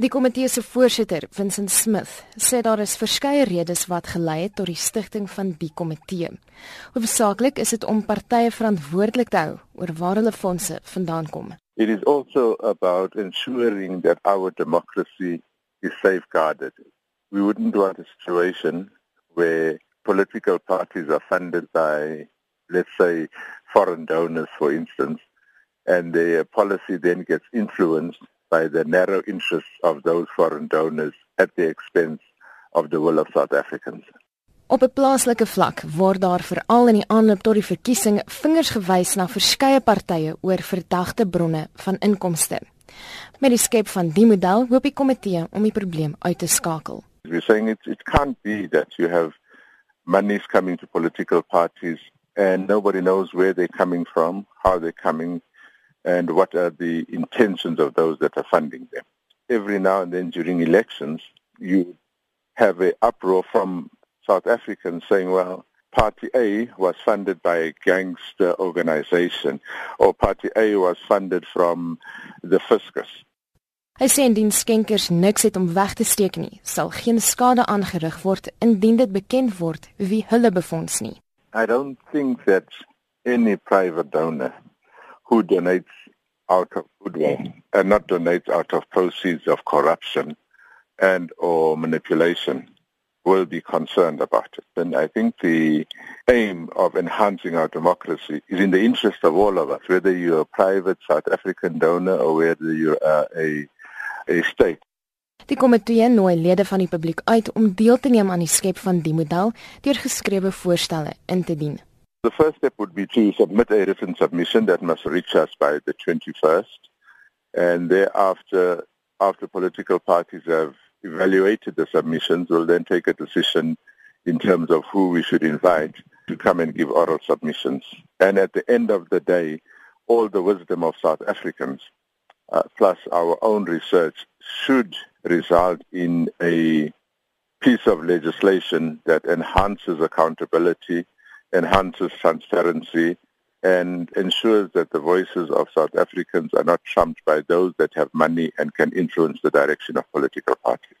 Die komitee se voorsitter, Vincent Smith, sê daar is verskeie redes wat gelei het tot die stigting van die komitee. Hoofsaaklik is dit om partye verantwoordelik te hou oor waar hulle fondse vandaan kom. It is also about ensuring that our democracy is safeguarded. We wouldn't want a situation where political parties are funded by, let's say, foreign donors, for instance, and their policy then gets influenced by the narrow interests of those foreign donors at the expense of the will of South Africans. Op 'n plaaslike vlak word daar veral in die aanloop tot die verkiesing vingers gewys na verskeie partye oor verdagte bronne van inkomste. Met die skep van die model hoop die komitee om die probleem uit te skakel. We're saying it it can't be that you have monies coming to political parties and nobody knows where they're coming from, how they're coming and what are the intentions of those that are funding them. Every now and then during elections you have a uproar from South Africans saying, well, Party A was funded by a gangster organization or Party A was funded from the fiscus. Hy sê indien skenkers niks het om weg te steek nie, sal geen skade aangerig word indien dit bekend word wie hulle befonds nie. I don't think that any private donor who donates out of goodwill and not donates out of proceeds of corruption and or manipulation will be concerned about it. And I think the aim of enhancing our democracy is in the interest of all of us, whether you're a private South African donor or whether you're uh, a, a state. Die komitee nooi lede van die publiek uit om deel te neem aan die skep van die model deur geskrewe voorstelle in te dien. The first step would be to submit a written submission that must reach us by the 21st and thereafter after political parties have evaluated the submissions, we'll then take a decision in terms of who we should invite to come and give oral submissions. And at the end of the day, all the wisdom of South Africans, uh, plus our own research, should result in a piece of legislation that enhances accountability, enhances transparency, and ensures that the voices of South Africans are not trumped by those that have money and can influence the direction of political parties.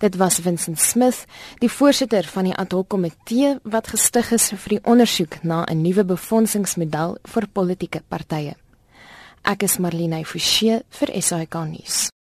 Dit was Vincent Smith, die voorsitter van die ad hoc komitee wat gestig is vir die ondersoek na 'n nuwe befondsingsmodel vir politieke partye. Ek is Marlene Forsie vir SAK nuus.